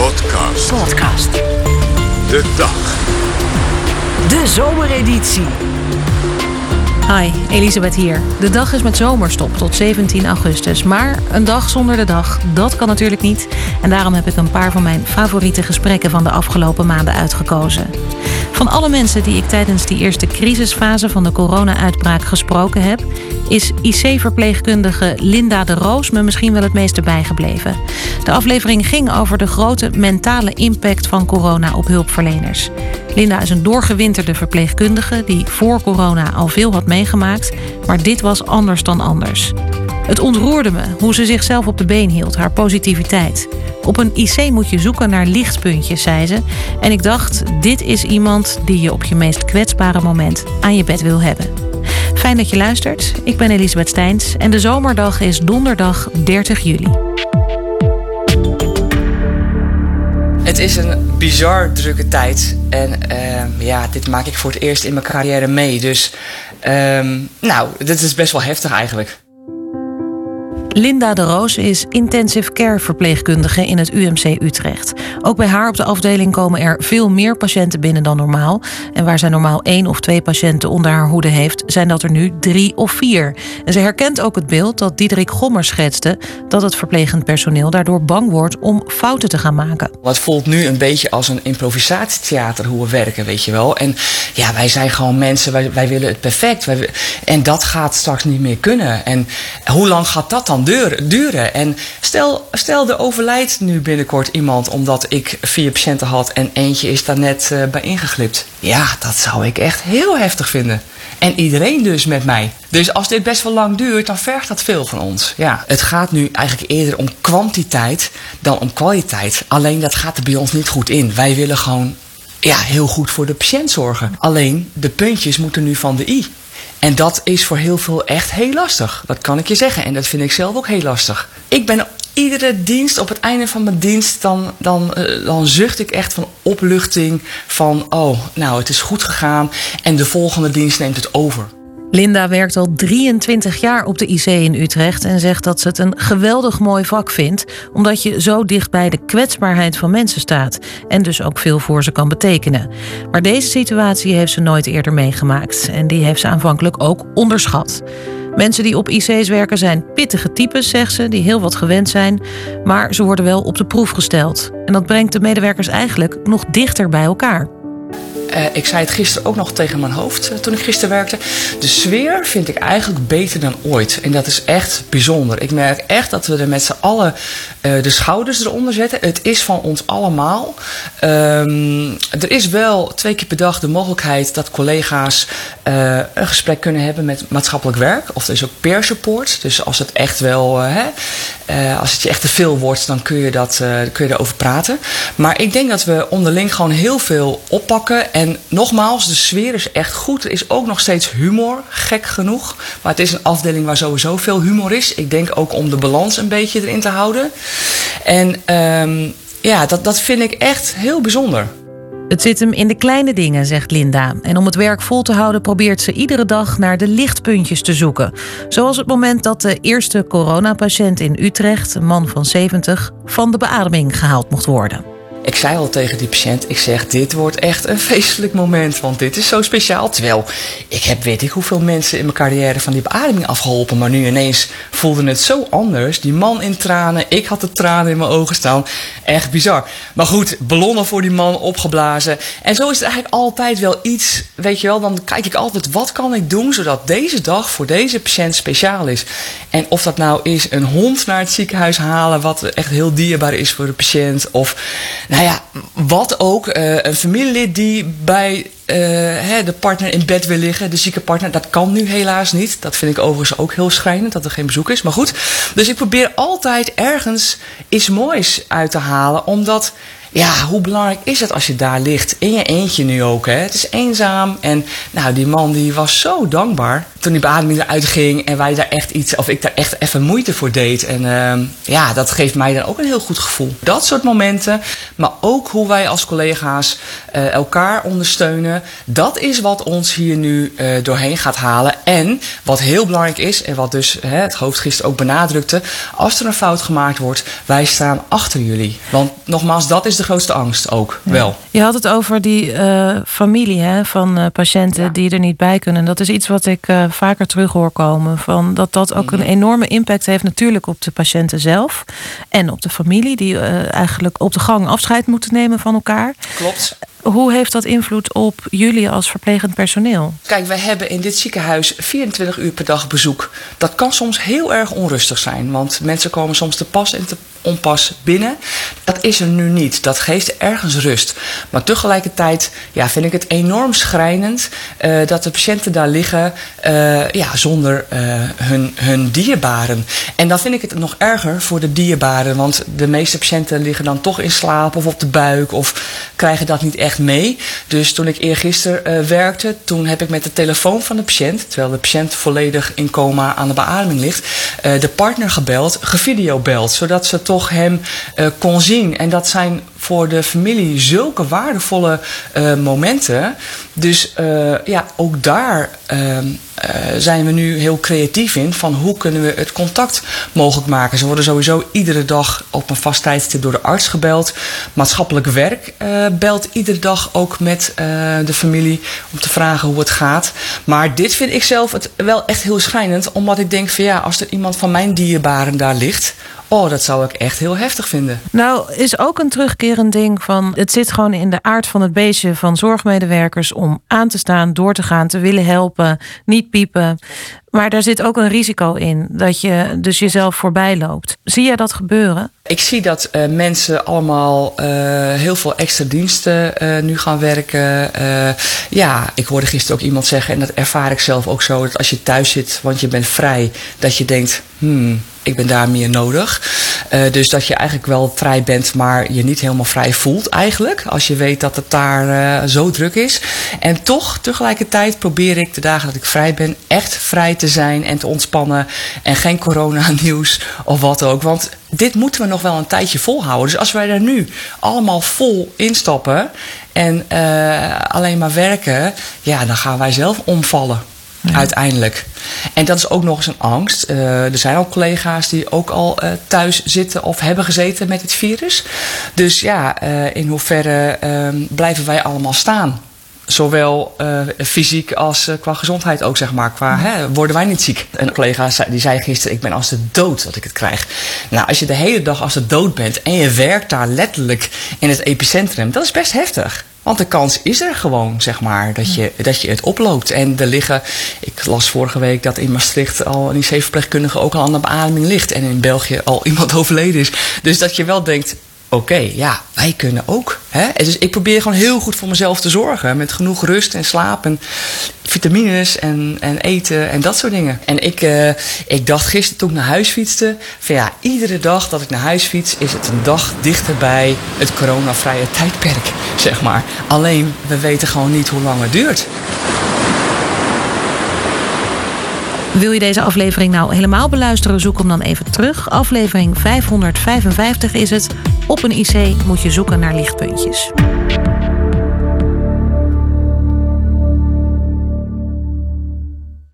Podcast. Podcast. De dag. De zomereditie. Hi, Elisabeth hier. De dag is met zomerstop tot 17 augustus. Maar een dag zonder de dag, dat kan natuurlijk niet. En daarom heb ik een paar van mijn favoriete gesprekken van de afgelopen maanden uitgekozen. Van alle mensen die ik tijdens die eerste crisisfase van de corona-uitbraak gesproken heb, is IC-verpleegkundige Linda de Roos me misschien wel het meeste bijgebleven. De aflevering ging over de grote mentale impact van corona op hulpverleners. Linda is een doorgewinterde verpleegkundige die voor corona al veel had meegemaakt, maar dit was anders dan anders. Het ontroerde me hoe ze zichzelf op de been hield, haar positiviteit. Op een IC moet je zoeken naar lichtpuntjes, zei ze. En ik dacht, dit is iemand die je op je meest kwetsbare moment aan je bed wil hebben. Fijn dat je luistert. Ik ben Elisabeth Steins en de zomerdag is donderdag 30 juli. Het is een bizar drukke tijd. En ehm, ja, dit maak ik voor het eerst in mijn carrière mee. Dus ehm, nou, dit is best wel heftig eigenlijk. Linda de Roos is intensive care verpleegkundige in het UMC Utrecht. Ook bij haar op de afdeling komen er veel meer patiënten binnen dan normaal. En waar zij normaal één of twee patiënten onder haar hoede heeft, zijn dat er nu drie of vier. En ze herkent ook het beeld dat Diederik Gommer schetste: dat het verplegend personeel daardoor bang wordt om fouten te gaan maken. Het voelt nu een beetje als een improvisatietheater hoe we werken, weet je wel. En ja, wij zijn gewoon mensen, wij, willen het perfect. En dat gaat straks niet meer kunnen. En hoe lang gaat dat dan duren? En stel, stel er overlijdt nu binnenkort iemand omdat ik vier patiënten had en eentje is daar net uh, bij ingeglipt. Ja, dat zou ik echt heel heftig vinden. En iedereen dus met mij. Dus als dit best wel lang duurt, dan vergt dat veel van ons. Ja. Het gaat nu eigenlijk eerder om kwantiteit dan om kwaliteit. Alleen dat gaat er bij ons niet goed in. Wij willen gewoon ja, heel goed voor de patiënt zorgen. Alleen de puntjes moeten nu van de i. En dat is voor heel veel echt heel lastig. Dat kan ik je zeggen. En dat vind ik zelf ook heel lastig. Ik ben iedere dienst, op het einde van mijn dienst, dan, dan, uh, dan zucht ik echt van opluchting. Van, oh, nou, het is goed gegaan. En de volgende dienst neemt het over. Linda werkt al 23 jaar op de IC in Utrecht en zegt dat ze het een geweldig mooi vak vindt, omdat je zo dicht bij de kwetsbaarheid van mensen staat en dus ook veel voor ze kan betekenen. Maar deze situatie heeft ze nooit eerder meegemaakt en die heeft ze aanvankelijk ook onderschat. Mensen die op IC's werken zijn pittige types, zegt ze, die heel wat gewend zijn, maar ze worden wel op de proef gesteld. En dat brengt de medewerkers eigenlijk nog dichter bij elkaar. Uh, ik zei het gisteren ook nog tegen mijn hoofd uh, toen ik gisteren werkte. De sfeer vind ik eigenlijk beter dan ooit. En dat is echt bijzonder. Ik merk echt dat we er met z'n allen uh, de schouders eronder zetten. Het is van ons allemaal. Um, er is wel twee keer per dag de mogelijkheid dat collega's een gesprek kunnen hebben met maatschappelijk werk. Of er is ook peer support. Dus als het echt wel, hè, als het je echt te veel wordt, dan kun je, dat, kun je erover praten. Maar ik denk dat we onderling gewoon heel veel oppakken. En nogmaals, de sfeer is echt goed. Er is ook nog steeds humor, gek genoeg. Maar het is een afdeling waar sowieso veel humor is. Ik denk ook om de balans een beetje erin te houden. En um, ja, dat, dat vind ik echt heel bijzonder. Het zit hem in de kleine dingen, zegt Linda. En om het werk vol te houden probeert ze iedere dag naar de lichtpuntjes te zoeken. Zoals het moment dat de eerste coronapatiënt in Utrecht, een man van 70, van de beademing gehaald mocht worden. Ik zei al tegen die patiënt, ik zeg, dit wordt echt een feestelijk moment, want dit is zo speciaal. Terwijl, ik heb weet ik hoeveel mensen in mijn carrière van die beademing afgeholpen, maar nu ineens voelde het zo anders. Die man in tranen, ik had de tranen in mijn ogen staan. Echt bizar. Maar goed, ballonnen voor die man opgeblazen. En zo is het eigenlijk altijd wel iets, weet je wel, dan kijk ik altijd, wat kan ik doen zodat deze dag voor deze patiënt speciaal is. En of dat nou is een hond naar het ziekenhuis halen, wat echt heel dierbaar is voor de patiënt, of nou ja, wat ook. Uh, een familielid die bij hè, de partner in bed wil liggen, de zieke partner. Dat kan nu helaas niet. Dat vind ik overigens ook heel schrijnend, dat er geen bezoek is. Maar goed, dus ik probeer altijd ergens iets moois uit te halen. Omdat, ja, hoe belangrijk is het als je daar ligt? In je eentje nu ook, hè? Het is eenzaam. En nou, die man die was zo dankbaar toen die beademing eruit ging en wij daar echt iets, of ik daar echt even moeite voor deed. En uh, ja, dat geeft mij dan ook een heel goed gevoel. Dat soort momenten, maar ook hoe wij als collega's uh, elkaar ondersteunen. Dat is wat ons hier nu uh, doorheen gaat halen. En wat heel belangrijk is, en wat dus hè, het hoofd gisteren ook benadrukte. Als er een fout gemaakt wordt, wij staan achter jullie. Want nogmaals, dat is de grootste angst ook ja. wel. Je had het over die uh, familie hè, van uh, patiënten ja. die er niet bij kunnen. Dat is iets wat ik uh, vaker terug hoor komen. Van dat dat ook een enorme impact heeft natuurlijk op de patiënten zelf. En op de familie die eigenlijk op de gang afscheid moeten nemen van elkaar. Klopt. Hoe heeft dat invloed op jullie als verplegend personeel? Kijk, wij hebben in dit ziekenhuis 24 uur per dag bezoek. Dat kan soms heel erg onrustig zijn, want mensen komen soms te pas en te onpas binnen. Dat is er nu niet. Dat geeft ergens rust. Maar tegelijkertijd ja, vind ik het enorm schrijnend uh, dat de patiënten daar liggen uh, ja, zonder uh, hun, hun dierbaren. En dan vind ik het nog erger voor de dierbaren, want de meeste patiënten liggen dan toch in slaap of op de buik of krijgen dat niet echt mee. Dus toen ik eergisteren werkte, toen heb ik met de telefoon van de patiënt, terwijl de patiënt volledig in coma aan de beademing ligt, de partner gebeld, gevideobeld, zodat ze toch hem uh, kon zien. En dat zijn voor de familie zulke waardevolle uh, momenten. Dus uh, ja, ook daar ehm, zijn we nu heel creatief in. Van hoe kunnen we het contact mogelijk maken. Ze worden sowieso iedere dag op een vast tijdstip door de arts gebeld. Maatschappelijk werk belt iedere dag ook met de familie om te vragen hoe het gaat. Maar dit vind ik zelf het wel echt heel schijnend. Omdat ik denk van ja, als er iemand van mijn dierbaren daar ligt Oh, dat zou ik echt heel heftig vinden. Nou, is ook een terugkerend ding van... het zit gewoon in de aard van het beestje van zorgmedewerkers... om aan te staan, door te gaan, te willen helpen, niet piepen. Maar daar zit ook een risico in, dat je dus jezelf voorbij loopt. Zie jij dat gebeuren? Ik zie dat uh, mensen allemaal uh, heel veel extra diensten uh, nu gaan werken. ja, ik hoorde gisteren ook iemand zeggen, en dat ervaar ik zelf ook zo... dat als je thuis zit, want je bent vrij, dat je denkt... Hmm, ik ben daar meer nodig. Uh, dus dat je eigenlijk wel vrij bent, maar je niet helemaal vrij voelt eigenlijk. Als je weet dat het daar uh, zo druk is. En toch tegelijkertijd probeer ik de dagen dat ik vrij ben echt vrij te zijn en te ontspannen. En geen corona nieuws of wat ook. Want dit moeten we nog wel een tijdje volhouden. Dus als wij er nu allemaal vol instappen en uh, alleen maar werken, ja, dan gaan wij zelf omvallen. Ja. Uiteindelijk. En dat is ook nog eens een angst. Uh, er zijn ook collega's die ook al uh, thuis zitten of hebben gezeten met het virus. Dus ja, uh, in hoeverre blijven wij allemaal staan? Zowel fysiek als qua gezondheid ook, zeg maar. Qua, hè, worden wij niet ziek? Een collega zei, die zei gisteren, ik ben als de dood dat ik het krijg. Nou, als je de hele dag als de dood bent en je werkt daar letterlijk in het epicentrum, dat is best heftig. Want de kans is er gewoon, zeg maar, dat je, dat je het oploopt. En er liggen, ik las vorige week dat in Maastricht al een IC-verpleegkundige ook al aan de beademing ligt. En in België al iemand overleden is. Dus dat je wel denkt, oké, okay, ja, wij kunnen ook. Hè? En dus ik probeer gewoon heel goed voor mezelf te zorgen. Met genoeg rust en slaap en vitamines en, en eten en dat soort dingen. En ik, uh, ik dacht gisteren toen ik naar huis fietste... van ja, iedere dag dat ik naar huis fiets... is het een dag dichter bij het coronavrije tijdperk, zeg maar. Alleen, we weten gewoon niet hoe lang het duurt. Wil je deze aflevering nou helemaal beluisteren? Zoek hem dan even terug. Aflevering 555 is het. Op een IC moet je zoeken naar lichtpuntjes.